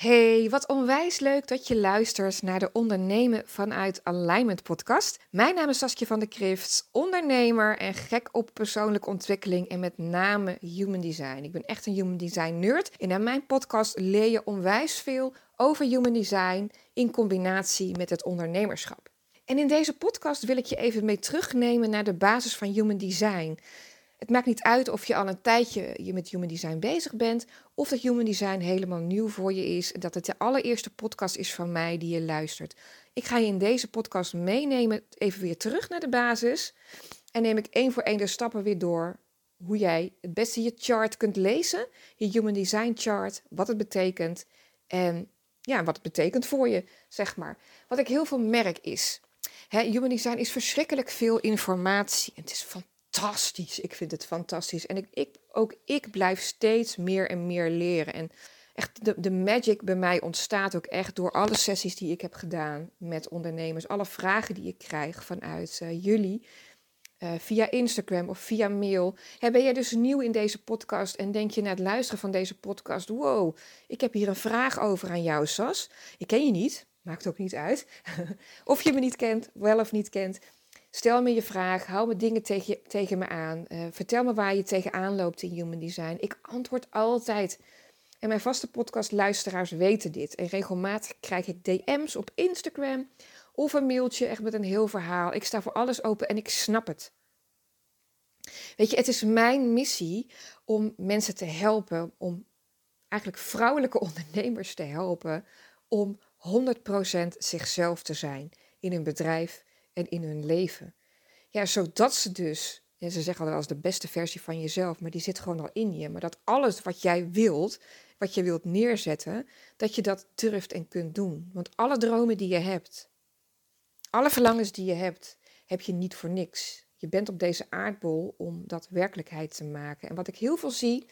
Hey, wat onwijs leuk dat je luistert naar de Ondernemen vanuit Alignment podcast. Mijn naam is Saskia van der Krift, ondernemer en gek op persoonlijke ontwikkeling en met name human design. Ik ben echt een human design nerd en in mijn podcast leer je onwijs veel over human design in combinatie met het ondernemerschap. En in deze podcast wil ik je even mee terugnemen naar de basis van human design. Het maakt niet uit of je al een tijdje je met human design bezig bent, of dat human design helemaal nieuw voor je is, dat het de allereerste podcast is van mij die je luistert. Ik ga je in deze podcast meenemen, even weer terug naar de basis. En neem ik één voor één de stappen weer door hoe jij het beste je chart kunt lezen, je human design chart, wat het betekent en ja, wat het betekent voor je, zeg maar. Wat ik heel veel merk is, human design is verschrikkelijk veel informatie. Het is fantastisch. Ik vind het fantastisch. En ik, ik, ook ik blijf steeds meer en meer leren. En echt de, de magic bij mij ontstaat ook echt door alle sessies die ik heb gedaan met ondernemers. Alle vragen die ik krijg vanuit uh, jullie. Uh, via Instagram of via mail. Ben jij dus nieuw in deze podcast en denk je na het luisteren van deze podcast: wow, ik heb hier een vraag over aan jou, Sas. Ik ken je niet, maakt ook niet uit. of je me niet kent, wel of niet kent. Stel me je vraag, hou me dingen tegen, tegen me aan. Uh, vertel me waar je tegenaan loopt in Human Design. Ik antwoord altijd. En mijn vaste podcastluisteraars weten dit. En regelmatig krijg ik DM's op Instagram of een mailtje echt met een heel verhaal. Ik sta voor alles open en ik snap het. Weet je, het is mijn missie om mensen te helpen, om eigenlijk vrouwelijke ondernemers te helpen om 100% zichzelf te zijn in hun bedrijf, en in hun leven. Ja, zodat ze dus, ja, ze zeggen al als de beste versie van jezelf, maar die zit gewoon al in je. Maar dat alles wat jij wilt, wat je wilt neerzetten, dat je dat durft en kunt doen. Want alle dromen die je hebt, alle verlangens die je hebt, heb je niet voor niks. Je bent op deze aardbol om dat werkelijkheid te maken. En wat ik heel veel zie,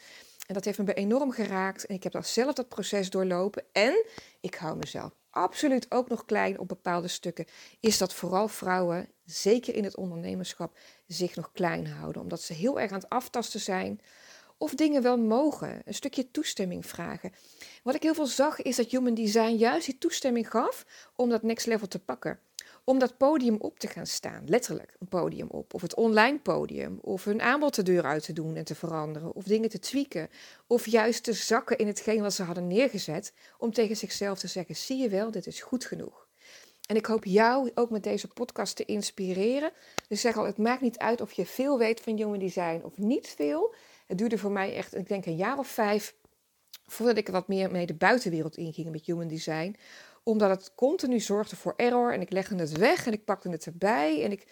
en dat heeft me enorm geraakt, en ik heb zelf dat proces doorlopen, en ik hou mezelf absoluut ook nog klein op bepaalde stukken, is dat vooral vrouwen, zeker in het ondernemerschap, zich nog klein houden. Omdat ze heel erg aan het aftasten zijn of dingen wel mogen, een stukje toestemming vragen. Wat ik heel veel zag is dat Human Design juist die toestemming gaf om dat next level te pakken om dat podium op te gaan staan. Letterlijk een podium op. Of het online podium. Of hun aanbod de deur uit te doen en te veranderen. Of dingen te tweaken. Of juist te zakken in hetgeen wat ze hadden neergezet. Om tegen zichzelf te zeggen: zie je wel, dit is goed genoeg. En ik hoop jou ook met deze podcast te inspireren. Dus zeg al, het maakt niet uit of je veel weet van jonge design of niet veel. Het duurde voor mij echt, ik denk een jaar of vijf, voordat ik er wat meer mee de buitenwereld inging met human design omdat het continu zorgde voor error en ik legde het weg en ik pakte het erbij en ik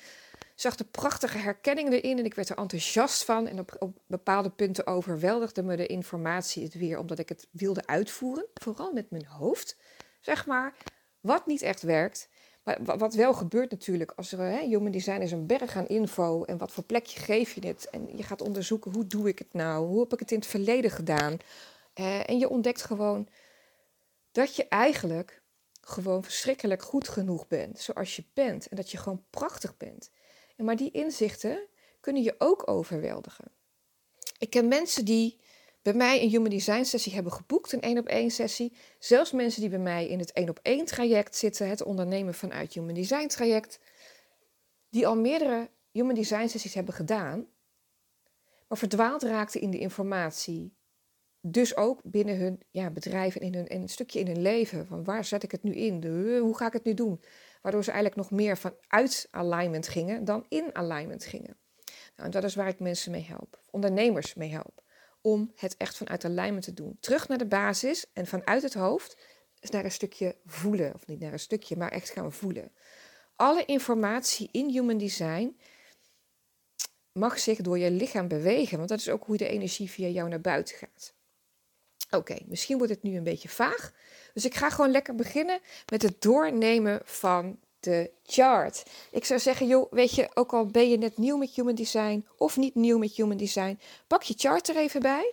zag de prachtige herkenning erin en ik werd er enthousiast van en op, bepaalde punten overweldigde me de informatie het weer omdat ik het wilde uitvoeren, vooral met mijn hoofd, zeg maar, wat niet echt werkt. Maar wat wel gebeurt natuurlijk, als er hè, human design is een berg aan info en wat voor plekje geef je het en je gaat onderzoeken hoe doe ik het nou, hoe heb ik het in het verleden gedaan. En je ontdekt gewoon dat je eigenlijk gewoon verschrikkelijk goed genoeg bent zoals je bent en dat je gewoon prachtig bent. En maar die inzichten kunnen je ook overweldigen. Ik ken mensen die bij mij een Human Design sessie hebben geboekt, een één op één sessie. Zelfs mensen die bij mij in het één op één traject zitten, het ondernemen vanuit Human Design traject, die al meerdere Human Design sessies hebben gedaan, maar verdwaald raakten in de informatie dus ook binnen hun ja, bedrijf en in, hun, een stukje in hun leven. Van waar zet ik het nu in? De, hoe ga ik het nu doen? Waardoor ze eigenlijk nog meer vanuit alignment gingen dan in alignment gingen. Nou, en dat is waar ik mensen mee help, ondernemers mee help. Om het echt vanuit alignment te doen. Terug naar de basis en vanuit het hoofd is naar een stukje voelen. Of niet naar een stukje, maar echt gaan voelen. Alle informatie in Human Design mag zich door je lichaam bewegen. Want dat is ook hoe de energie via jou naar buiten gaat. Oké, misschien wordt het nu een beetje vaag. Dus ik ga gewoon lekker beginnen met het doornemen van de chart. Ik zou zeggen, joh, weet je, ook al ben je net nieuw met Human Design of niet nieuw met Human Design, pak je chart er even bij.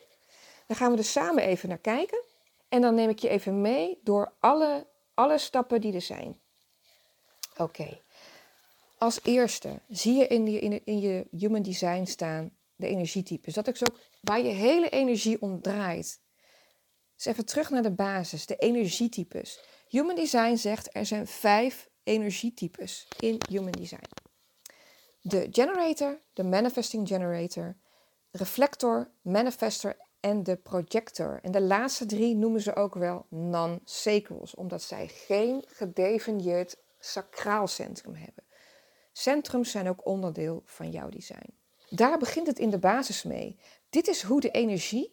Dan gaan we er samen even naar kijken. En dan neem ik je even mee door alle, alle stappen die er zijn. Oké. Als eerste zie je in je, in, in je Human Design staan de energietypes. Dat is ook waar je hele energie om draait. Dus even terug naar de basis, de energietypes. Human Design zegt er zijn vijf energietypes in Human Design. De generator, de manifesting generator, reflector, manifester en de projector. En de laatste drie noemen ze ook wel non-sacrals, omdat zij geen gedefinieerd sacraal centrum hebben. Centrums zijn ook onderdeel van jouw design. Daar begint het in de basis mee. Dit is hoe de energie,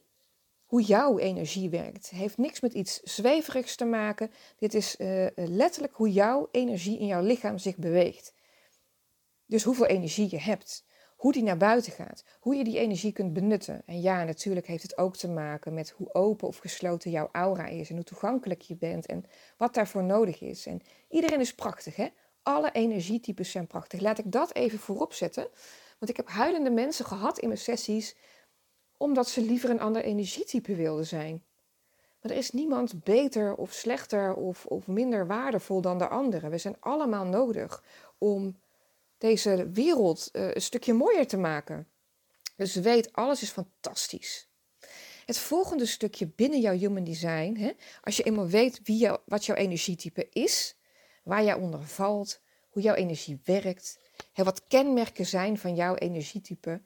hoe jouw energie werkt. Heeft niks met iets zweverigs te maken. Dit is uh, letterlijk hoe jouw energie in jouw lichaam zich beweegt. Dus hoeveel energie je hebt, hoe die naar buiten gaat, hoe je die energie kunt benutten. En ja, natuurlijk heeft het ook te maken met hoe open of gesloten jouw aura is en hoe toegankelijk je bent en wat daarvoor nodig is. En iedereen is prachtig, hè? Alle energietypes zijn prachtig. Laat ik dat even voorop zetten. Want ik heb huilende mensen gehad in mijn sessies omdat ze liever een ander energietype wilden zijn. Maar er is niemand beter of slechter of, of minder waardevol dan de andere. We zijn allemaal nodig om deze wereld uh, een stukje mooier te maken. Dus weet, alles is fantastisch. Het volgende stukje binnen jouw human design, hè, als je eenmaal weet wie wat jouw energietype is, waar jij onder valt, hoe jouw energie werkt, hè, wat kenmerken zijn van jouw energietype,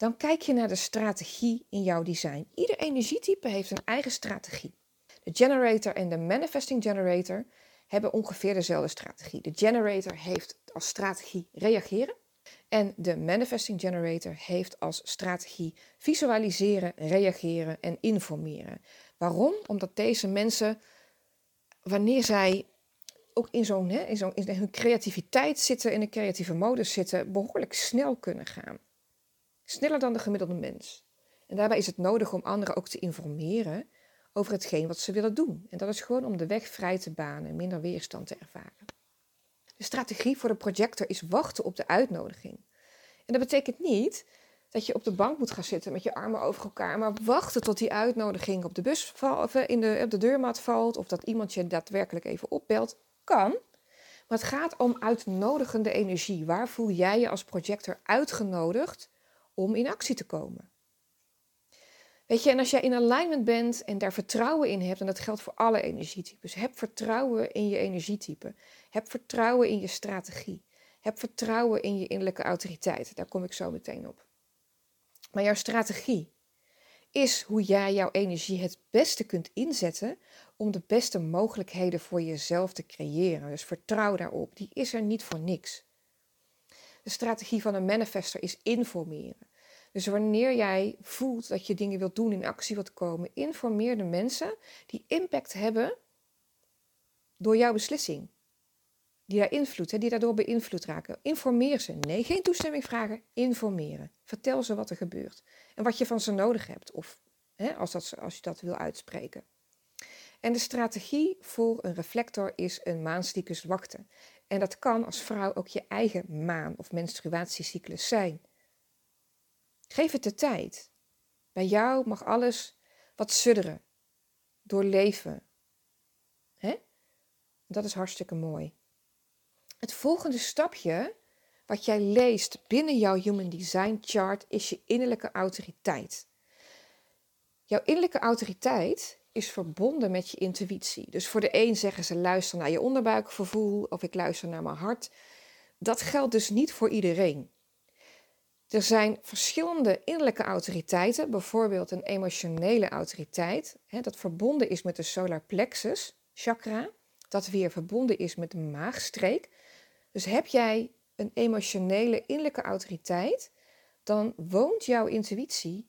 dan kijk je naar de strategie in jouw design. Ieder energietype heeft een eigen strategie. De generator en de manifesting generator hebben ongeveer dezelfde strategie. De generator heeft als strategie reageren. En de manifesting generator heeft als strategie visualiseren, reageren en informeren. Waarom? Omdat deze mensen, wanneer zij ook in zo'n in, zo'n in hun creativiteit zitten, in een creatieve modus zitten, behoorlijk snel kunnen gaan. Sneller dan de gemiddelde mens. En daarbij is het nodig om anderen ook te informeren over hetgeen wat ze willen doen. En dat is gewoon om de weg vrij te banen en minder weerstand te ervaren. De strategie voor de projector is wachten op de uitnodiging. En dat betekent niet dat je op de bank moet gaan zitten met je armen over elkaar, maar wachten tot die uitnodiging op de bus of in de, op de deurmat valt of dat iemand je daadwerkelijk even opbelt. Kan. Maar het gaat om uitnodigende energie. Waar voel jij je als projector uitgenodigd om in actie te komen? Weet je, en als jij in alignment bent en daar vertrouwen in hebt, en dat geldt voor alle energietypes, heb vertrouwen in je energietype. Heb vertrouwen in je strategie. Heb vertrouwen in je innerlijke autoriteit. Daar kom ik zo meteen op. Maar jouw strategie is hoe jij jouw energie het beste kunt inzetten om de beste mogelijkheden voor jezelf te creëren. Dus vertrouw daarop. Die is er niet voor niks. De strategie van een manifester is informeren. Dus wanneer jij voelt dat je dingen wilt doen, in actie wilt komen, informeer de mensen die impact hebben door jouw beslissing. Die daar invloed, die daardoor beïnvloed raken. Informeer ze. Nee, geen toestemming vragen, informeren. Vertel ze wat er gebeurt en wat je van ze nodig hebt, of hè, als, dat, als je dat wil uitspreken. En de strategie voor een reflector is een maancyclus wachten. En dat kan als vrouw ook je eigen maan- of menstruatiecyclus zijn. Geef het de tijd. Bij jou mag alles wat sudderen, doorleven. Hè? Dat is hartstikke mooi. Het volgende stapje wat jij leest binnen jouw Human Design Chart is je innerlijke autoriteit. Jouw innerlijke autoriteit is verbonden met je intuïtie. Dus voor de een zeggen ze luister naar je onderbuikgevoel of ik luister naar mijn hart. Dat geldt dus niet voor iedereen. Er zijn verschillende innerlijke autoriteiten, bijvoorbeeld een emotionele autoriteit, hè, dat verbonden is met de solar plexus chakra, dat weer verbonden is met de maagstreek. Dus heb jij een emotionele innerlijke autoriteit, dan woont jouw intuïtie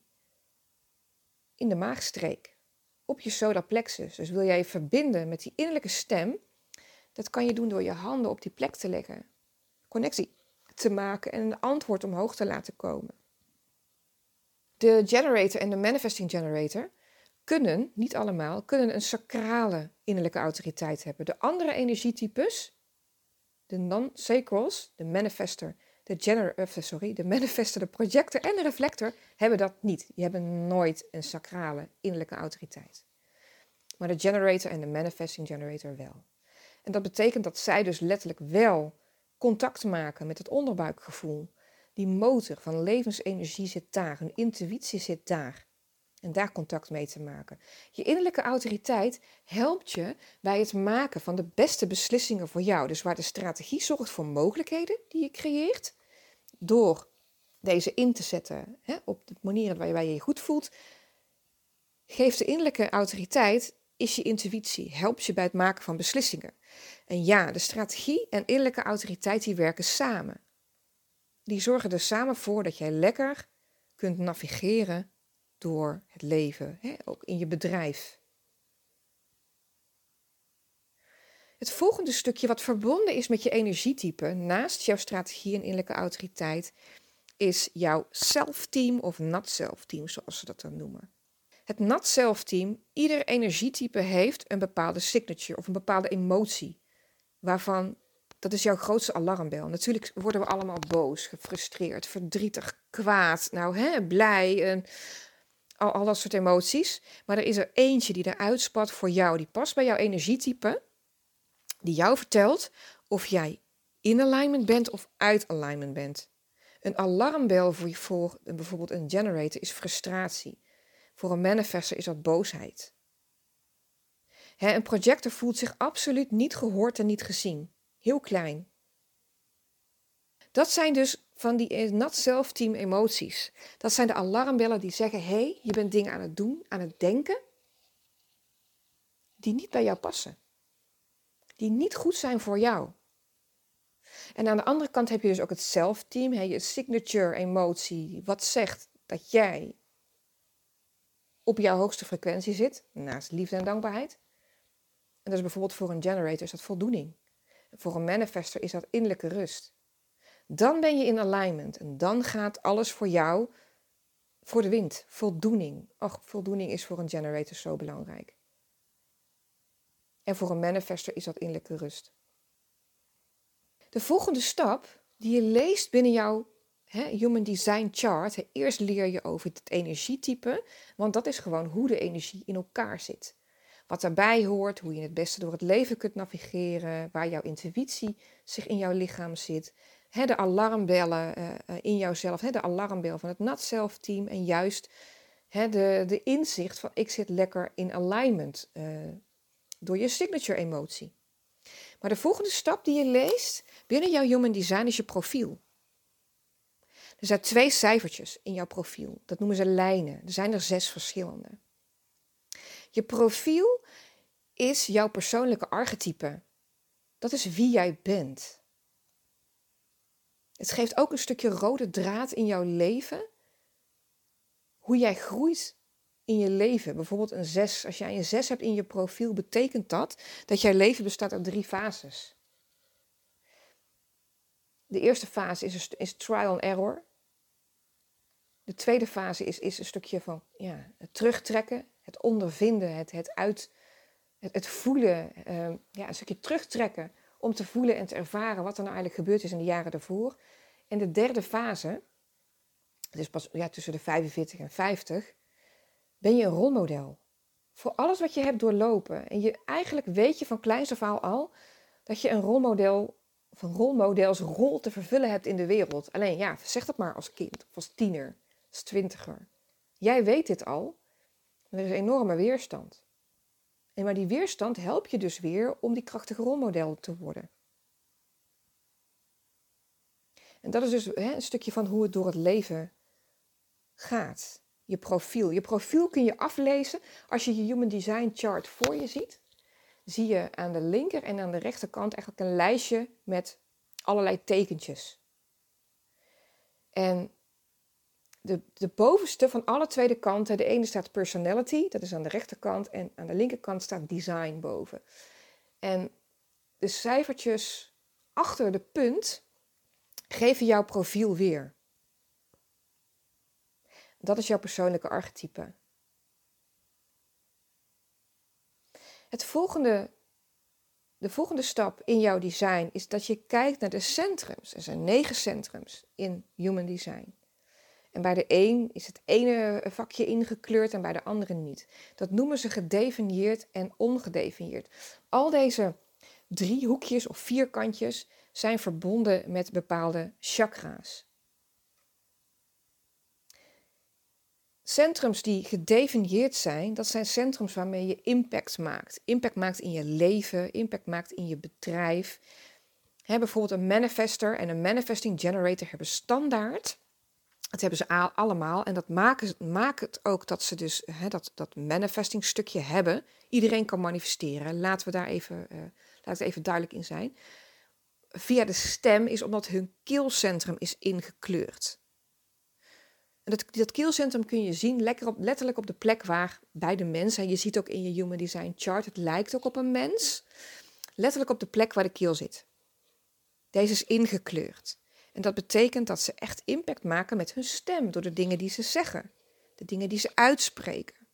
in de maagstreek, op je solar plexus. Dus wil jij je verbinden met die innerlijke stem, dat kan je doen door je handen op die plek te leggen. Connectie te maken en een antwoord omhoog te laten komen. De generator en de manifesting generator kunnen, niet allemaal, kunnen een sacrale innerlijke autoriteit hebben. De andere energietypes, de non-sacrals, de manifester, de, gener uh, sorry, de manifester, de projector en de reflector, hebben dat niet. Die hebben nooit een sacrale innerlijke autoriteit. Maar de generator en de manifesting generator wel. En dat betekent dat zij dus letterlijk wel contact maken met het onderbuikgevoel. Die motor van levensenergie zit daar, hun intuïtie zit daar. En daar contact mee te maken. Je innerlijke autoriteit helpt je bij het maken van de beste beslissingen voor jou. Dus waar de strategie zorgt voor mogelijkheden die je creëert. Door deze in te zetten hè, op de manier waar je je goed voelt. Geeft de innerlijke autoriteit, is je intuïtie. Helpt je bij het maken van beslissingen. En ja, de strategie en innerlijke autoriteit die werken samen. Die zorgen er samen voor dat jij lekker kunt navigeren door het leven, hè, ook in je bedrijf. Het volgende stukje wat verbonden is met je energietype, naast jouw strategie en innerlijke autoriteit, is jouw self-team of not-self-team, zoals ze dat dan noemen. Het not-self-team, ieder energietype heeft een bepaalde signature of een bepaalde emotie, waarvan dat is jouw grootste alarmbel. Natuurlijk worden we allemaal boos, gefrustreerd, verdrietig, kwaad, nou hè, blij en al, dat soort emoties. Maar er is er eentje die eruit spat voor jou, die past bij jouw energietype, die jou vertelt of jij in alignment bent of uit alignment bent. Een alarmbel voor, voor bijvoorbeeld een generator is frustratie. Voor een manifester is dat boosheid. een projector voelt zich absoluut niet gehoord en niet gezien. Heel klein. Dat zijn dus van die eh, not self-team emoties. Dat zijn de alarmbellen die zeggen: hé, hey, je bent dingen aan het doen, aan het denken, die niet bij jou passen. Die niet goed zijn voor jou. En aan de andere kant heb je dus ook het self-team, je signature emotie, wat zegt dat jij op jouw hoogste frequentie zit, naast liefde en dankbaarheid. En dat is bijvoorbeeld voor een generator is dat voldoening. Voor een manifester is dat innerlijke rust. Dan ben je in alignment en dan gaat alles voor jou voor de wind. Voldoening. Och, voldoening is voor een generator zo belangrijk. En voor een manifester is dat innerlijke rust. De volgende stap die je leest binnen jouw Human Design Chart. eerst leer je over het energietype, want dat is gewoon hoe de energie in elkaar zit. Wat daarbij hoort, hoe je het beste door het leven kunt navigeren, waar jouw intuïtie zich in jouw lichaam zit. De alarmbellen uh, in jouzelf, de alarmbel van het Not Self Team en juist de, de inzicht van ik zit lekker in alignment uh, door je signature emotie. Maar de volgende stap die je leest binnen jouw Human Design is je profiel. Er zijn twee cijfertjes in jouw profiel. Dat noemen ze lijnen. Er zijn er zes verschillende. Je profiel is jouw persoonlijke archetype. Dat is wie jij bent. Het geeft ook een stukje rode draad in jouw leven. Hoe jij groeit in je leven. Bijvoorbeeld een 6. Als jij een 6 hebt in je profiel, betekent dat dat jouw leven bestaat uit drie fases. De eerste fase is, is trial and error. De tweede fase is, is een stukje van ja, het terugtrekken, het ondervinden, het, het, uit, het, het voelen, uh, ja, een stukje terugtrekken om te voelen en te ervaren wat er nou eigenlijk gebeurd is in de jaren daarvoor. En de derde fase, dus pas ja, tussen de 45 en 50, ben je een rolmodel. Voor alles wat je hebt doorlopen. En je eigenlijk weet je van kleins af al dat je een rolmodel of een rolmodelsrol te vervullen hebt in de wereld. Alleen ja, zeg dat maar als kind of als tiener, als twintiger. Jij weet dit al. Er is enorme weerstand. En maar die weerstand helpt je dus weer om die krachtige rolmodel te worden. En dat is dus hè, een stukje van hoe het door het leven gaat. Je profiel. Je profiel kun je aflezen als je je Human Design Chart voor je ziet. Zie je aan de linker en aan de rechterkant eigenlijk een lijstje met allerlei tekentjes. En de, de bovenste van alle tweede kanten, de ene staat personality, dat is aan de rechterkant, en aan de linkerkant staat design boven. En de cijfertjes achter de punt geven jouw profiel weer. Dat is jouw persoonlijke archetype. Het volgende, de volgende stap in jouw design is dat je kijkt naar de centrums. Er zijn negen centrums in Human Design. En bij de een is het ene vakje ingekleurd en bij de andere niet. Dat noemen ze gedefinieerd en ongedefinieerd. Al deze driehoekjes of vierkantjes zijn verbonden met bepaalde chakra's. centrums die gedefinieerd zijn, dat zijn centrums waarmee je impact maakt. Impact maakt in je leven, impact maakt in je bedrijf. He, bijvoorbeeld een manifester en een manifesting generator hebben standaard. Dat hebben ze allemaal en dat maakt, het ook dat ze dus he, dat, dat manifesting stukje hebben. Iedereen kan manifesteren. Laten we daar even, uh, laat het even duidelijk in zijn. Via de stem is omdat hun keelcentrum is ingekleurd. En dat, dat keelcentrum kun je zien lekker op, letterlijk op de plek waar bij de mens, en je ziet ook in je Human Design chart, het lijkt ook op een mens, letterlijk op de plek waar de keel zit. Deze is ingekleurd. En dat betekent dat ze echt impact maken met hun stem, door de dingen die ze zeggen, de dingen die ze uitspreken,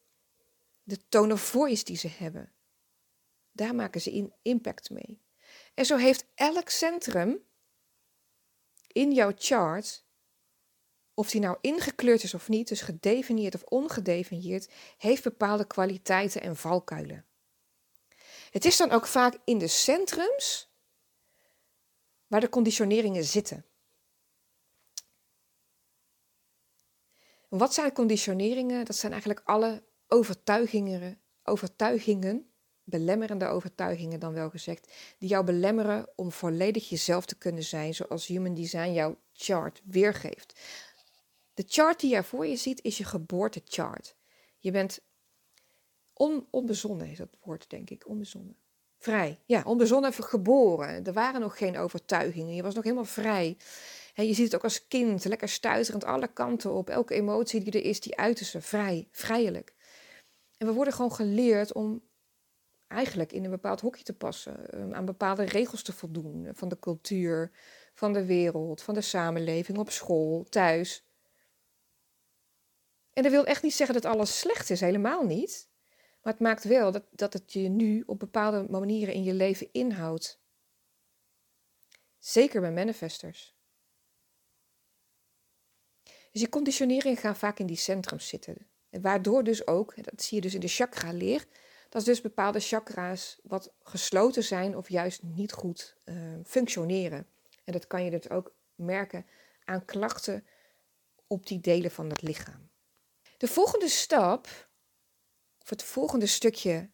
de tone of voice die ze hebben. Daar maken ze impact mee. En zo heeft elk centrum in jouw chart of die nou ingekleurd is of niet, dus gedefinieerd of ongedefinieerd, heeft bepaalde kwaliteiten en valkuilen. Het is dan ook vaak in de centrums waar de conditioneringen zitten. Wat zijn conditioneringen? Dat zijn eigenlijk alle overtuigingen, overtuigingen, belemmerende overtuigingen dan wel gezegd, die jou belemmeren om volledig jezelf te kunnen zijn zoals Human Design jouw chart weergeeft. De chart die jij voor je ziet is je geboortechart. Je bent on, onbezonnen, is dat woord denk ik, onbezonnen. Vrij, ja, onbezonnen geboren. Er waren nog geen overtuigingen, je was nog helemaal vrij. Je ziet het ook als kind, lekker stuiterend alle kanten op. Elke emotie die er is, die uiten ze vrij, vrijelijk. En we worden gewoon geleerd om eigenlijk in een bepaald hokje te passen, ehm, aan bepaalde regels te voldoen van de cultuur, van de wereld, van de samenleving, op school, thuis. En dat wil echt niet zeggen dat alles slecht is, helemaal niet. Maar het maakt wel dat, dat het je nu op bepaalde manieren in je leven inhoudt. Zeker bij manifestors. Dus die conditioneringen gaan vaak in die centrums zitten. En waardoor dus ook, dat zie je dus in de chakra-leer, dat dus bepaalde chakra's wat gesloten zijn of juist niet goed uh, functioneren. En dat kan je dus ook merken aan klachten op die delen van het lichaam. De volgende stap, of het volgende stukje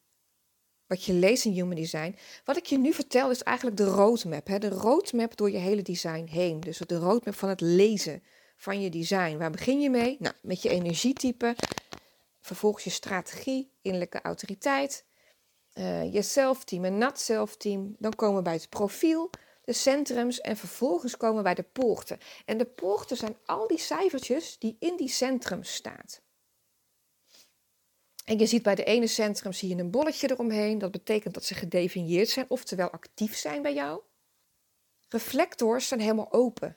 wat je leest in Human Design, wat ik je nu vertel, is eigenlijk de roadmap. Hè? De roadmap door je hele design heen. Dus de roadmap van het lezen van je design. Waar begin je mee? Nou, met je energietype. Vervolgens je strategie, innerlijke autoriteit, uh, je zelfteam en not zelfteam. Dan komen we bij het profiel, de centrums en vervolgens komen we bij de poorten. En de poorten zijn al die cijfertjes die in die centrums staan. En je ziet bij de ene centrum zie je een bolletje eromheen. Dat betekent dat ze gedefinieerd zijn, oftewel actief zijn bij jou. Reflectors zijn helemaal open.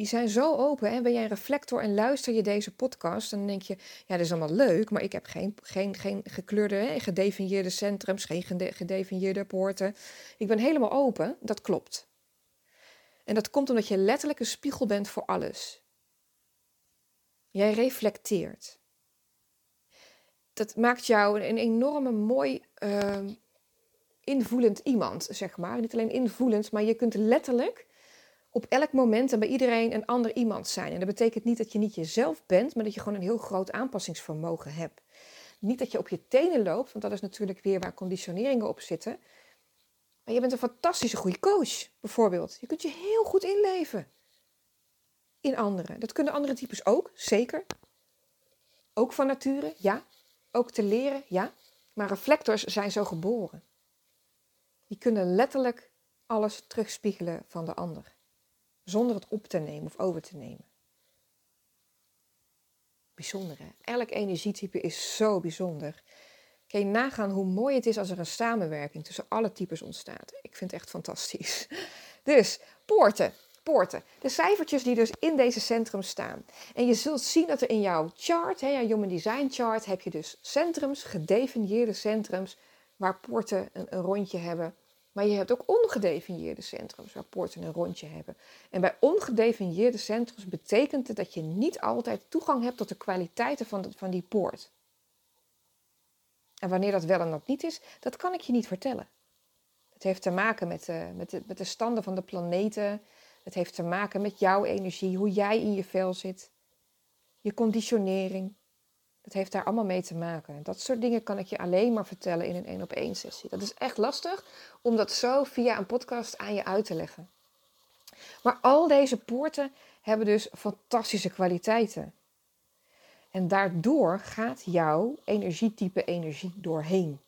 Die zijn zo open. En ben jij een reflector en luister je deze podcast, dan denk je, ja, dat is allemaal leuk, maar ik heb geen, geen, geen gekleurde, hè, gedefinieerde centrums, geen gedefinieerde poorten. Ik ben helemaal open. Dat klopt. En dat komt omdat je letterlijk een spiegel bent voor alles. Jij reflecteert dat maakt jou een, enorme mooi uh, invoelend iemand, zeg maar. Niet alleen invoelend, maar je kunt letterlijk op elk moment en bij iedereen een ander iemand zijn. En dat betekent niet dat je niet jezelf bent, maar dat je gewoon een heel groot aanpassingsvermogen hebt. Niet dat je op je tenen loopt, want dat is natuurlijk weer waar conditioneringen op zitten. Maar je bent een fantastische goede coach, bijvoorbeeld. Je kunt je heel goed inleven in anderen. Dat kunnen andere types ook, zeker. Ook van nature, ja ook te leren, ja, maar reflectors zijn zo geboren. Die kunnen letterlijk alles terugspiegelen van de ander, zonder het op te nemen of over te nemen. Bijzonder hè? Elk energietype is zo bijzonder. Kun je nagaan hoe mooi het is als er een samenwerking tussen alle types ontstaat. Ik vind het echt fantastisch. Dus, poorten poorten. De cijfertjes die dus in deze centrum staan. En je zult zien dat er in jouw chart, hè, jouw Human Design chart, heb je dus centrums, gedefinieerde centrums, waar poorten een, een rondje hebben. Maar je hebt ook ongedefinieerde centrums waar poorten een rondje hebben. En bij ongedefinieerde centrums betekent het dat je niet altijd toegang hebt tot de kwaliteiten van, van die poort. En wanneer dat wel en dat niet is, dat kan ik je niet vertellen. Het heeft te maken met, uh, met, de, met de standen van de planeten, het heeft te maken met jouw energie, hoe jij in je vel zit. je conditionering. Dat heeft daar allemaal mee te maken. Dat soort dingen kan ik je alleen maar vertellen in een één op één sessie. Dat is echt lastig om dat zo via een podcast aan je uit te leggen. Maar al deze poorten hebben dus fantastische kwaliteiten. En daardoor gaat jouw energietype energie doorheen.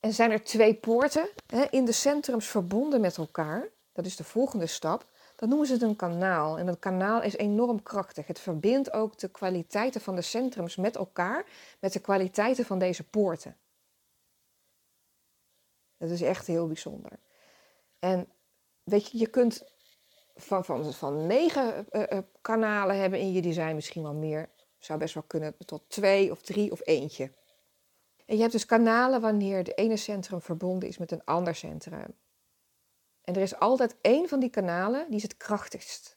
En zijn er twee poorten hè, in de centrums verbonden met elkaar. Dat is de volgende stap. Dan noemen ze het een kanaal. En dat kanaal is enorm krachtig. Het verbindt ook de kwaliteiten van de centrums met elkaar, met de kwaliteiten van deze poorten. Dat is echt heel bijzonder. En weet je, je kunt van, van, van negen uh, kanalen hebben in je design, misschien wel meer. Zou best wel kunnen tot twee of drie of eentje. En je hebt dus kanalen wanneer de ene centrum verbonden is met een ander centrum. En er is altijd één van die kanalen die is het krachtigst.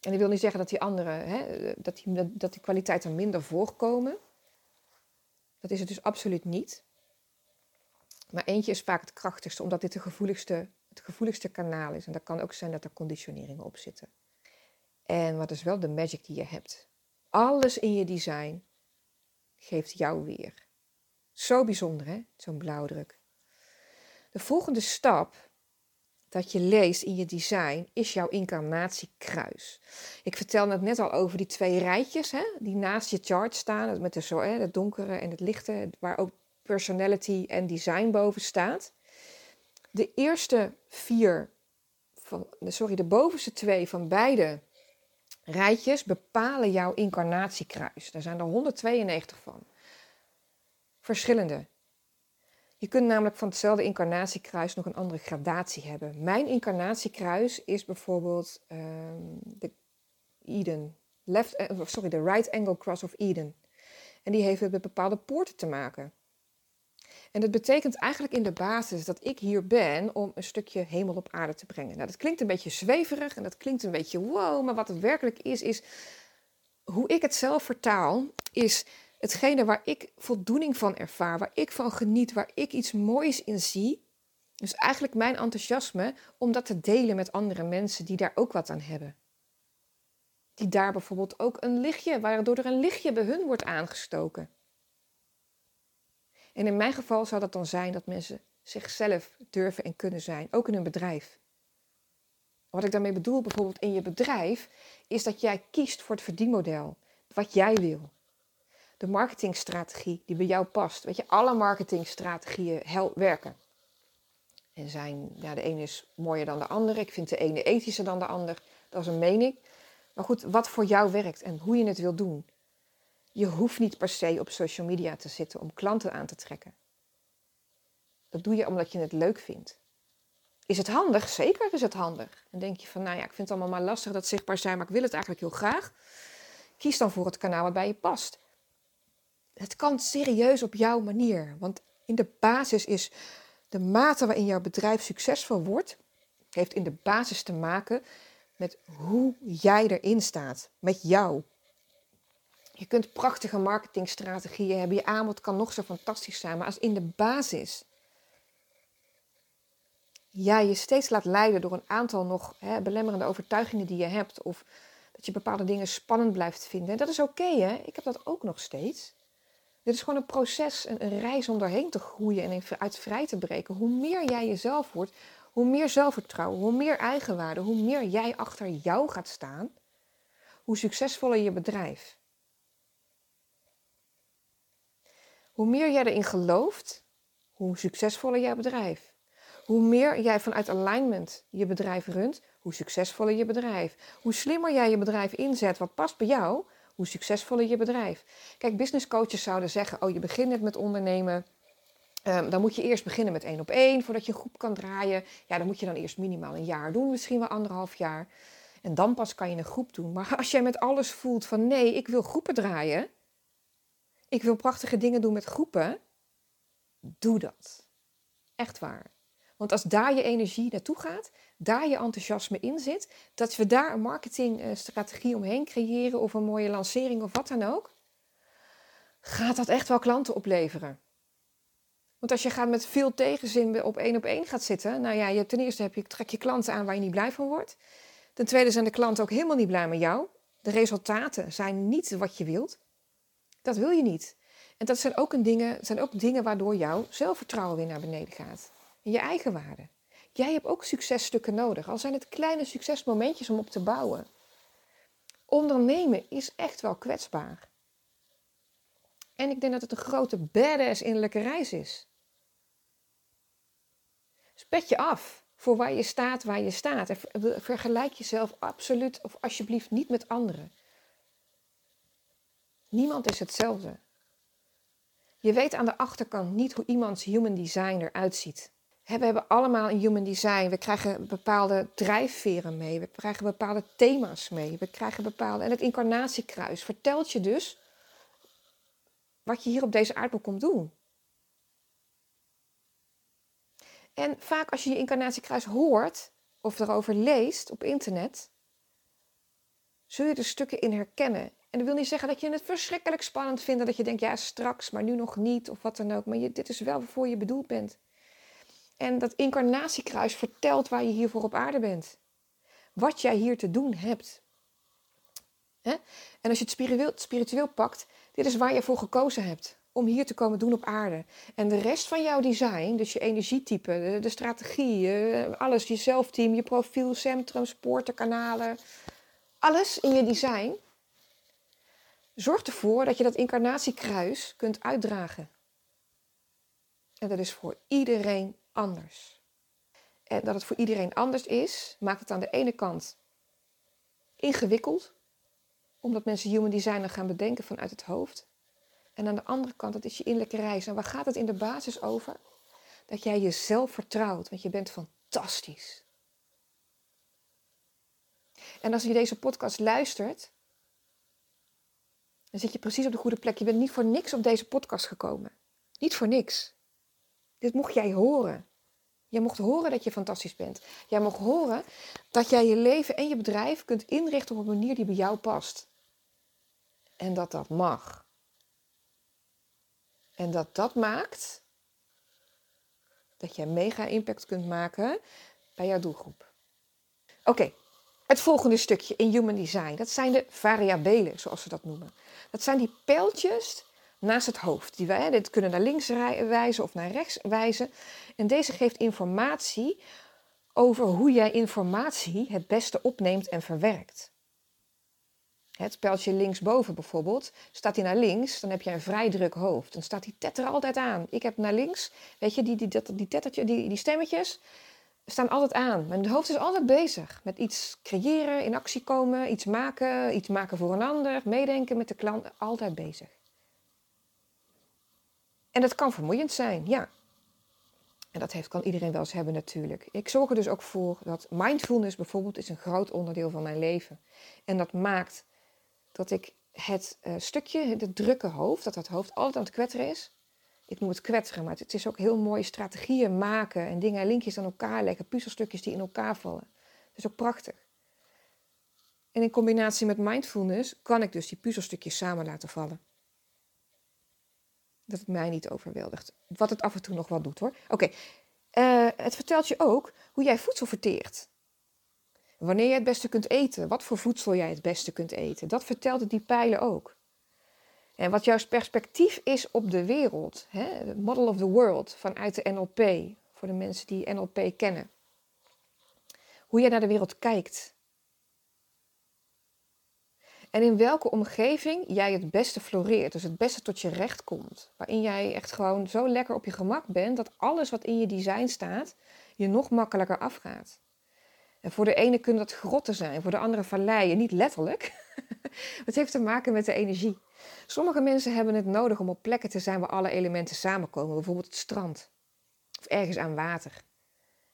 En dat wil niet zeggen dat die andere, hè, dat, die, dat die kwaliteiten minder voorkomen. Dat is het dus absoluut niet. Maar eentje is vaak het krachtigste, omdat dit de gevoeligste, het gevoeligste kanaal is. En dat kan ook zijn dat er conditioneringen op zitten. En wat is wel de magic die je hebt? Alles in je design geeft jou weer. Zo bijzonder, hè? Zo'n blauwdruk. De volgende stap dat je leest in je design is jouw incarnatiekruis. Ik vertelde het net al over die twee rijtjes hè, die naast je chart staan, met de, zo, hè, het donkere en het lichte, waar ook personality en design boven staat. De eerste vier, van, sorry, de bovenste twee van beide rijtjes bepalen jouw incarnatiekruis. Daar zijn er 192 van. Verschillende. Je kunt namelijk van hetzelfde incarnatiekruis nog een andere gradatie hebben. Mijn incarnatiekruis is bijvoorbeeld um, de Eden. Left, eh, sorry, de Right Angle Cross of Eden. En die heeft met bepaalde poorten te maken. En dat betekent eigenlijk in de basis dat ik hier ben om een stukje hemel op aarde te brengen. Nou, dat klinkt een beetje zweverig en dat klinkt een beetje wow, maar wat het werkelijk is, is hoe ik het zelf vertaal, is hetgene waar ik voldoening van ervaar, waar ik van geniet, waar ik iets moois in zie. Dus eigenlijk mijn enthousiasme om dat te delen met andere mensen die daar ook wat aan hebben. Die daar bijvoorbeeld ook een lichtje, waardoor er een lichtje bij hun wordt aangestoken. En in mijn geval zou dat dan zijn dat mensen zichzelf durven en kunnen zijn, ook in hun bedrijf. Wat ik daarmee bedoel, bijvoorbeeld in je bedrijf, is dat jij kiest voor het verdienmodel, wat jij wil. De marketingstrategie die bij jou past. Weet je, alle marketingstrategieën werken. En zijn, ja, de ene is mooier dan de andere. Ik vind de ene ethischer dan de ander. Dat is een mening. Maar goed, wat voor jou werkt en hoe je het wil doen. Je hoeft niet per se op social media te zitten om klanten aan te trekken. Dat doe je omdat je het leuk vindt. Is het handig? Zeker is het handig. En denk je van, nou ja, ik vind het allemaal maar lastig dat zichtbaar zijn, maar ik wil het eigenlijk heel graag. Kies dan voor het kanaal waarbij je past. Het kan serieus op jouw manier, want in de basis is de mate waarin jouw bedrijf succesvol wordt, heeft in de basis te maken met hoe jij erin staat, met jou. Je kunt prachtige marketingstrategieën hebben. Je aanbod kan nog zo fantastisch zijn. Maar als in de basis jij je steeds laat leiden door een aantal nog hè, belemmerende overtuigingen die je hebt. Of dat je bepaalde dingen spannend blijft vinden. Dat is oké, hè? Ik heb dat ook nog steeds. Dit is gewoon een proces, een, een reis om doorheen te groeien en uit vrij te breken. Hoe meer jij jezelf wordt, hoe meer zelfvertrouwen, hoe meer eigenwaarde, hoe meer jij achter jou gaat staan, hoe succesvoller je bedrijf. Hoe meer jij erin gelooft, hoe succesvoller jouw bedrijf. Hoe meer jij vanuit alignment je bedrijf runt, hoe succesvoller je bedrijf. Hoe slimmer jij je bedrijf inzet wat past bij jou, hoe succesvoller je bedrijf. Kijk, business coaches zouden zeggen: Oh, je begint net met ondernemen. Um, dan moet je eerst beginnen met één op één voordat je een groep kan draaien. Ja, dan moet je dan eerst minimaal een jaar doen, misschien wel anderhalf jaar. En dan pas kan je een groep doen. Maar als jij met alles voelt van nee, ik wil groepen draaien, ik wil prachtige dingen doen met groepen, doe dat. Echt waar. Want als daar je energie naartoe gaat, daar je enthousiasme in zit, dat we daar een marketingstrategie omheen creëren of een mooie lancering of wat dan ook, gaat dat echt wel klanten opleveren. Want als je gaat met veel tegenzin op één op één gaat zitten, nou ja, je, ten eerste heb je, trek je klanten aan waar je niet blij van wordt. Ten tweede zijn de klanten ook helemaal niet blij met jou. De resultaten zijn niet wat je wilt. Dat wil je niet. En dat zijn ook, een dingen, zijn ook dingen waardoor jouw zelfvertrouwen weer naar beneden gaat. Je eigen waarde. Jij hebt ook successtukken nodig, al zijn het kleine succesmomentjes om op te bouwen. Ondernemen is echt wel kwetsbaar. En ik denk dat het een grote badass innerlijke reis is. Spet je af voor waar je staat, waar je staat. En vergelijk jezelf absoluut of alsjeblieft niet met anderen. Niemand is hetzelfde. Je weet aan de achterkant niet hoe iemands human design eruit ziet. We hebben allemaal een human design. We krijgen bepaalde drijfveren mee. We krijgen bepaalde thema's mee. We krijgen bepaalde. En het incarnatiekruis vertelt je dus wat je hier op deze aardbol komt doen. En vaak als je je incarnatiekruis hoort of erover leest op internet, zul je er stukken in herkennen. En dat wil niet zeggen dat je het verschrikkelijk spannend vindt. Dat je denkt, ja straks, maar nu nog niet of wat dan ook. Maar je, dit is wel waarvoor je bedoeld bent. En dat incarnatiekruis vertelt waar je hiervoor op aarde bent. Wat jij hier te doen hebt. En als je het spiritueel, spiritueel pakt, dit is waar je voor gekozen hebt. Om hier te komen doen op aarde. En de rest van jouw design, dus je energietype, de, de strategie, alles, je zelfteam, je profiel, centrum, sporten, kanalen. Alles in je design zorgt ervoor dat je dat incarnatiekruis kunt uitdragen. En dat is voor iedereen anders. En dat het voor iedereen anders is, maakt het aan de ene kant ingewikkeld, omdat mensen human design gaan bedenken vanuit het hoofd. En aan de andere kant, dat is je innerlijke reis. En waar gaat het in de basis over? Dat jij jezelf vertrouwt, want je bent fantastisch. En als je deze podcast luistert, dan zit je precies op de goede plek. Je bent niet voor niks op deze podcast gekomen. Niet voor niks. Dit mocht jij horen. Jij mocht horen dat je fantastisch bent. Jij mocht horen dat jij je leven en je bedrijf kunt inrichten op een manier die bij jou past. En dat dat mag. En dat dat maakt dat jij mega impact kunt maken bij jouw doelgroep. Oké, het volgende stukje in Human Design, dat zijn de variabelen, zoals ze dat noemen. Dat zijn die pijltjes naast het hoofd. Die wij, dit kunnen naar links wijzen of naar rechts wijzen. En deze geeft informatie over hoe jij informatie het beste opneemt en verwerkt. Het pijltje linksboven bijvoorbeeld, staat hij naar links, dan heb je een vrij druk hoofd. Dan staat die tetter altijd aan. Ik heb naar links, weet je, die, die, die, die, tettertje, die, die stemmetjes staan altijd aan. Mijn hoofd is altijd bezig met iets creëren, in actie komen, iets maken, iets maken voor een ander, meedenken met de klant, altijd bezig. En dat kan vermoeiend zijn, ja. En dat heeft, kan iedereen wel eens hebben natuurlijk. Ik zorg er dus ook voor dat mindfulness bijvoorbeeld is een groot onderdeel van mijn leven. En dat maakt dat ik het uh, stukje, het drukke hoofd, dat dat hoofd altijd aan het kwetteren is. Ik noem het kwetteren, maar het is ook heel mooi strategieën maken en dingen, linkjes aan elkaar leggen, puzzelstukjes die in elkaar vallen. Dat is ook prachtig. En in combinatie met mindfulness kan ik dus die puzzelstukjes samen laten vallen dat het mij niet overweldigt. Wat het af en toe nog wel doet hoor. Oké, eh, het vertelt je ook hoe jij voedsel verteert. Wanneer je het beste kunt eten, wat voor voedsel jij het beste kunt eten. Dat vertelt die pijlen ook. En wat jouw perspectief is op de wereld, hè, model of the world vanuit de NLP, voor de mensen die NLP kennen. Hoe jij naar de wereld kijkt. En in welke omgeving jij het beste floreert, dus het beste tot je recht komt. Waarin jij echt gewoon zo lekker op je gemak bent dat alles wat in je design staat je nog makkelijker afgaat. En voor de ene kunnen dat grotten zijn, voor de andere valleien, niet letterlijk. het heeft te maken met de energie. Sommige mensen hebben het nodig om op plekken te zijn waar alle elementen samenkomen, bijvoorbeeld het strand of ergens aan water.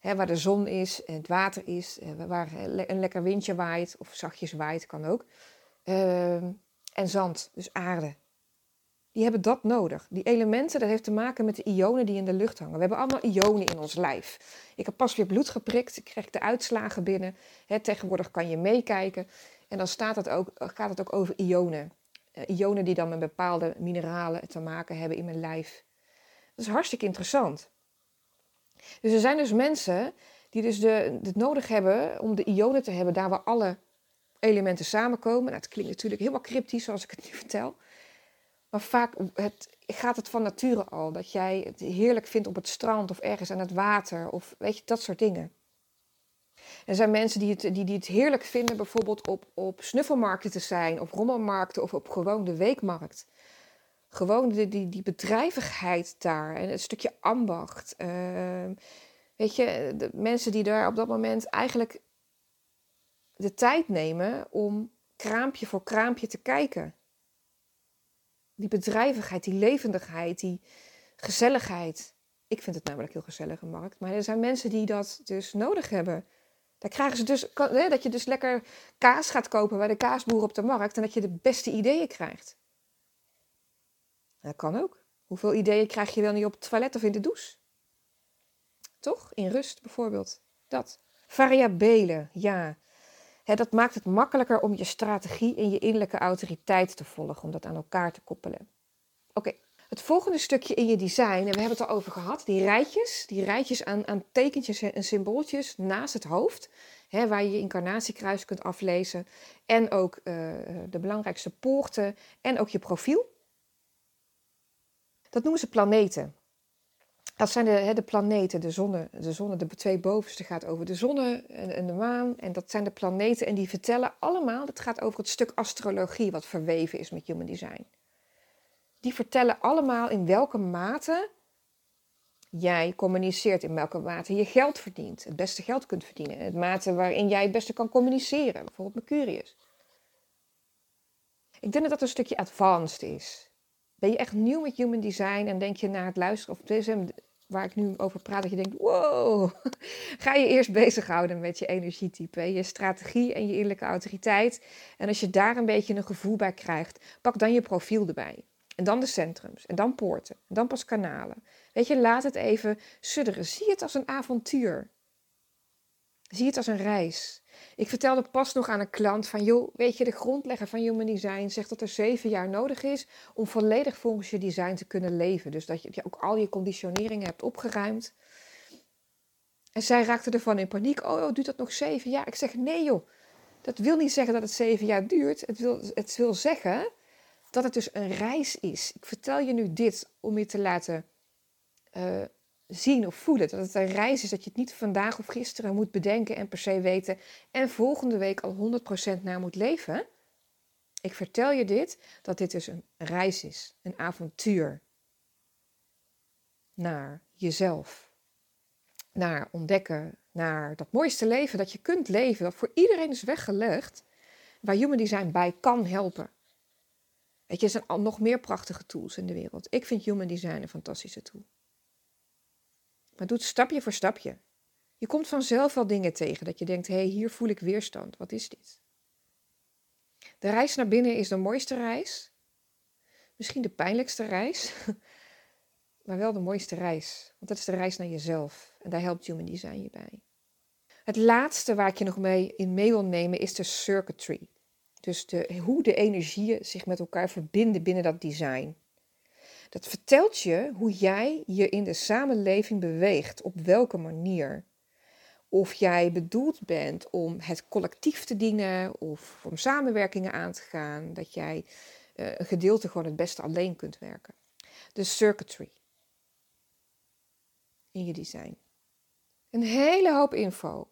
waar de zon is het water is, eh, waar een lekker windje waait of zachtjes waait, kan ook. Ehm, en zand, dus aarde. Die hebben dat nodig. Die elementen, dat heeft te maken met de ionen die in de lucht hangen. We hebben allemaal ionen in ons lijf. Ik heb pas weer bloed geprikt, ik krijg de uitslagen binnen. tegenwoordig kan je meekijken. En dan staat het ook, gaat het ook over ionen. Uh, ionen die dan met bepaalde mineralen te maken hebben in mijn lijf. Dat is hartstikke interessant. Dus er zijn dus mensen die dus de, het nodig hebben om de ionen te hebben daar waar alle elementen samenkomen. Nou, het klinkt natuurlijk helemaal cryptisch zoals ik het nu vertel. Maar vaak het, gaat het van nature al. Dat jij het heerlijk vindt op het strand of ergens aan het water. Of weet je, dat soort dingen. Er zijn mensen die het, die, die het heerlijk vinden bijvoorbeeld op, op snuffelmarkten te zijn. Op rommelmarkten of op gewoon de weekmarkt. Gewoon die, die bedrijvigheid daar. En een stukje ambacht. Uh, weet je, de mensen die daar op dat moment eigenlijk de tijd nemen om kraampje voor kraampje te kijken. Die bedrijvigheid, die levendigheid, die gezelligheid. Ik vind het namelijk heel gezellig, een markt. Maar er zijn mensen die dat dus nodig hebben. Daar krijgen ze dus, dat je dus lekker kaas gaat kopen bij de kaasboer op de markt en dat je de beste ideeën krijgt. Dat kan ook. Hoeveel ideeën krijg je wel niet op het toilet of in de douche? Toch? In rust bijvoorbeeld. Dat. Variabelen, ja dat maakt het makkelijker om je strategie en je innerlijke autoriteit te volgen, om dat aan elkaar te koppelen. Oké, het volgende stukje in je design, en we hebben het al over gehad, die rijtjes, die rijtjes aan, aan tekentjes en symbooltjes naast het hoofd, waar je je incarnatiekruis kunt aflezen, en ook uh, de belangrijkste poorten en ook je profiel. Dat noemen ze planeten. Dat zijn de, hè, de planeten, de zonne, de zonne, de twee bovenste gaat over de zonne en, en, de maan. En dat zijn de planeten en die vertellen allemaal, het gaat over het stuk astrologie wat verweven is met human design. Die vertellen allemaal in welke mate jij communiceert, in welke mate je geld verdient, het beste geld kunt verdienen. Het mate waarin jij het beste kan communiceren, bijvoorbeeld Mercurius. Ik denk dat dat een stukje advanced is. Ben je echt nieuw met human design en denk je na het luisteren of deze waar ik nu over praat, dat je denkt: wow, ga je eerst bezighouden met je energietype, je strategie en je innerlijke autoriteit. En als je daar een beetje een gevoel bij krijgt, pak dan je profiel erbij. En dan de centrums, en dan poorten, en dan pas kanalen. Weet je, laat het even sudderen. Zie het als een avontuur. Zie het als een reis. Ik vertelde pas nog aan een klant van, joh, weet je, de grondlegger van Human Design zegt dat er zeven jaar nodig is om volledig volgens je design te kunnen leven. Dus dat je, ook al je conditioneringen hebt opgeruimd. En zij raakte ervan in paniek. Oh, oh, duurt dat nog zeven jaar? Ik zeg, nee joh, dat wil niet zeggen dat het zeven jaar duurt. Het wil, het wil zeggen dat het dus een reis is. Ik vertel je nu dit om je te laten uh, zien of voelen. Dat het een reis is dat je het niet vandaag of gisteren moet bedenken en per se weten en volgende week al 100% naar moet leven. Ik vertel je dit, dat dit dus een reis is, een avontuur naar jezelf. Naar ontdekken, naar dat mooiste leven dat je kunt leven, dat voor iedereen is weggelegd, waar Human Design bij kan helpen. Weet je, er zijn nog meer prachtige tools in de wereld. Ik vind Human Design een fantastische tool. Maar doe het stapje voor stapje. Je komt vanzelf wel dingen tegen dat je denkt: hé, hey, hier voel ik weerstand. Wat is dit? De reis naar binnen is de mooiste reis. Misschien de pijnlijkste reis, maar wel de mooiste reis. Want dat is de reis naar jezelf. En daar helpt Human Design je bij. Het laatste waar ik je nog mee in mee wil nemen is de circuitry. Dus de, hoe de energieën zich met elkaar verbinden binnen dat design. Dat vertelt je hoe jij je in de samenleving beweegt, op welke manier. Of jij bedoeld bent om het collectief te dienen of om samenwerkingen aan te gaan, dat jij uh, een gedeelte gewoon het beste alleen kunt werken. De circuitry in je design. Een hele hoop info.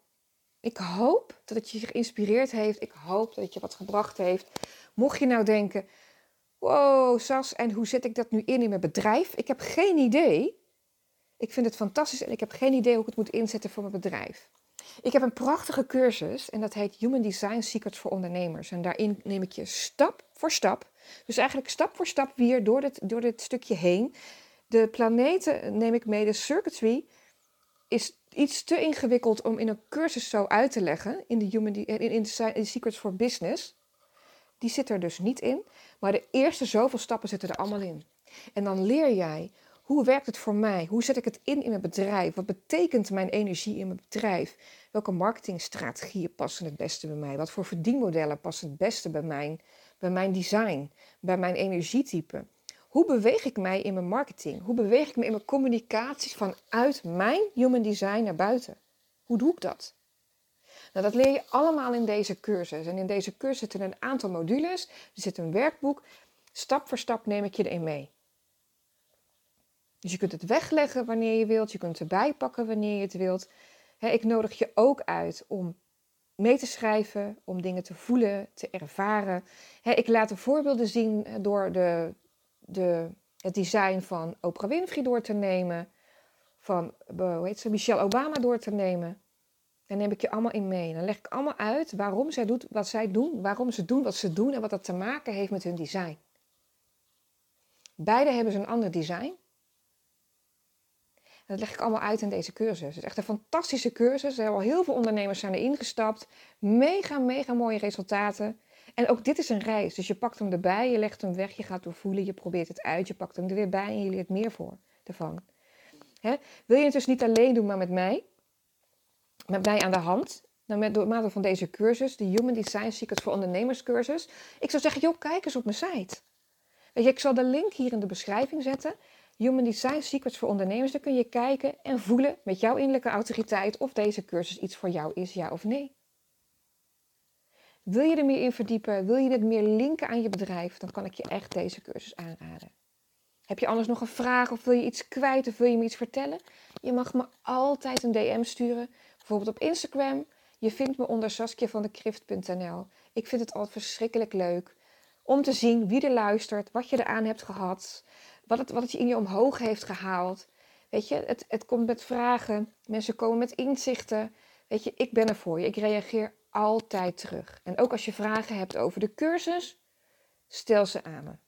Ik hoop dat het je geïnspireerd heeft. Ik hoop dat het je wat gebracht heeft. Mocht je nou denken, wow, Sas, en hoe zet ik dat nu in in mijn bedrijf? Ik heb geen idee. Ik vind het fantastisch en ik heb geen idee hoe ik het moet inzetten voor mijn bedrijf. Ik heb een prachtige cursus en dat heet Human Design Secrets voor Ondernemers. En daarin neem ik je stap voor stap, dus eigenlijk stap voor stap weer door dit, door dit stukje heen. De planeten neem ik mee, de circuitry is iets te ingewikkeld om in een cursus zo uit te leggen in de, human, in, in de Secrets for Business. Die zit er dus niet in. Maar de eerste zoveel stappen zitten er allemaal in. En dan leer jij hoe werkt het voor mij? Hoe zet ik het in in mijn bedrijf? Wat betekent mijn energie in mijn bedrijf? Welke marketingstrategieën passen het beste bij mij? Wat voor verdienmodellen passen het beste bij mijn, bij mijn design, bij mijn energietype? Hoe beweeg ik mij in mijn marketing? Hoe beweeg ik me in mijn communicaties vanuit mijn human design naar buiten? Hoe doe ik dat? Nou, dat leer je allemaal in deze cursus. En in deze cursus zitten een aantal modules. Er zit een werkboek. Stap voor stap neem ik je erin mee. Dus je kunt het wegleggen wanneer je wilt. Je kunt erbij pakken wanneer je het wilt. ik nodig je ook uit om mee te schrijven, om dingen te voelen, te ervaren. ik laat de voorbeelden zien door de, de, het design van Oprah Winfrey door te nemen. Van hoe heet ze, Michelle Obama door te nemen. Dan neem ik je allemaal in mee. Dan leg ik allemaal uit waarom zij doet wat zij doen, waarom ze doen wat ze doen en wat dat te maken heeft met hun design. Beide hebben ze een ander design. Dat leg ik allemaal uit in deze cursus. Het is echt een fantastische cursus. Er hebben al heel veel ondernemers zijn erin gestapt. Mega, mega mooie resultaten. En ook dit is een reis. Dus je pakt hem erbij, je legt hem weg, je gaat doorvoelen, je probeert het uit, je pakt hem er weer bij en je leert meer voor ervan. Wil je het dus niet alleen doen, maar met mij? Met mij aan de hand? Door middel van deze cursus, de Human Design Secrets voor Ondernemers cursus. Ik zou zeggen, joh, kijk eens op mijn site. Weet je, ik zal de link hier in de beschrijving zetten. Human Design Secrets voor ondernemers. Daar kun je kijken en voelen met jouw innerlijke autoriteit of deze cursus iets voor jou is, ja of nee. Wil je er meer in verdiepen? Wil je het meer linken aan je bedrijf? Dan kan ik je echt deze cursus aanraden. Heb je anders nog een vraag of wil je iets kwijt of wil je me iets vertellen? Je mag me altijd een DM sturen, bijvoorbeeld op Instagram. Je vindt me onder saskiavandekrift.nl. Ik vind het altijd verschrikkelijk leuk om te zien wie er luistert, wat je eraan hebt gehad wat het, wat het je in je omhoog heeft gehaald. Weet je, het, het komt met vragen. Mensen komen met inzichten. Weet je, ik ben er voor je. Ik reageer altijd terug. En ook als je vragen hebt over de cursus, stel ze aan me.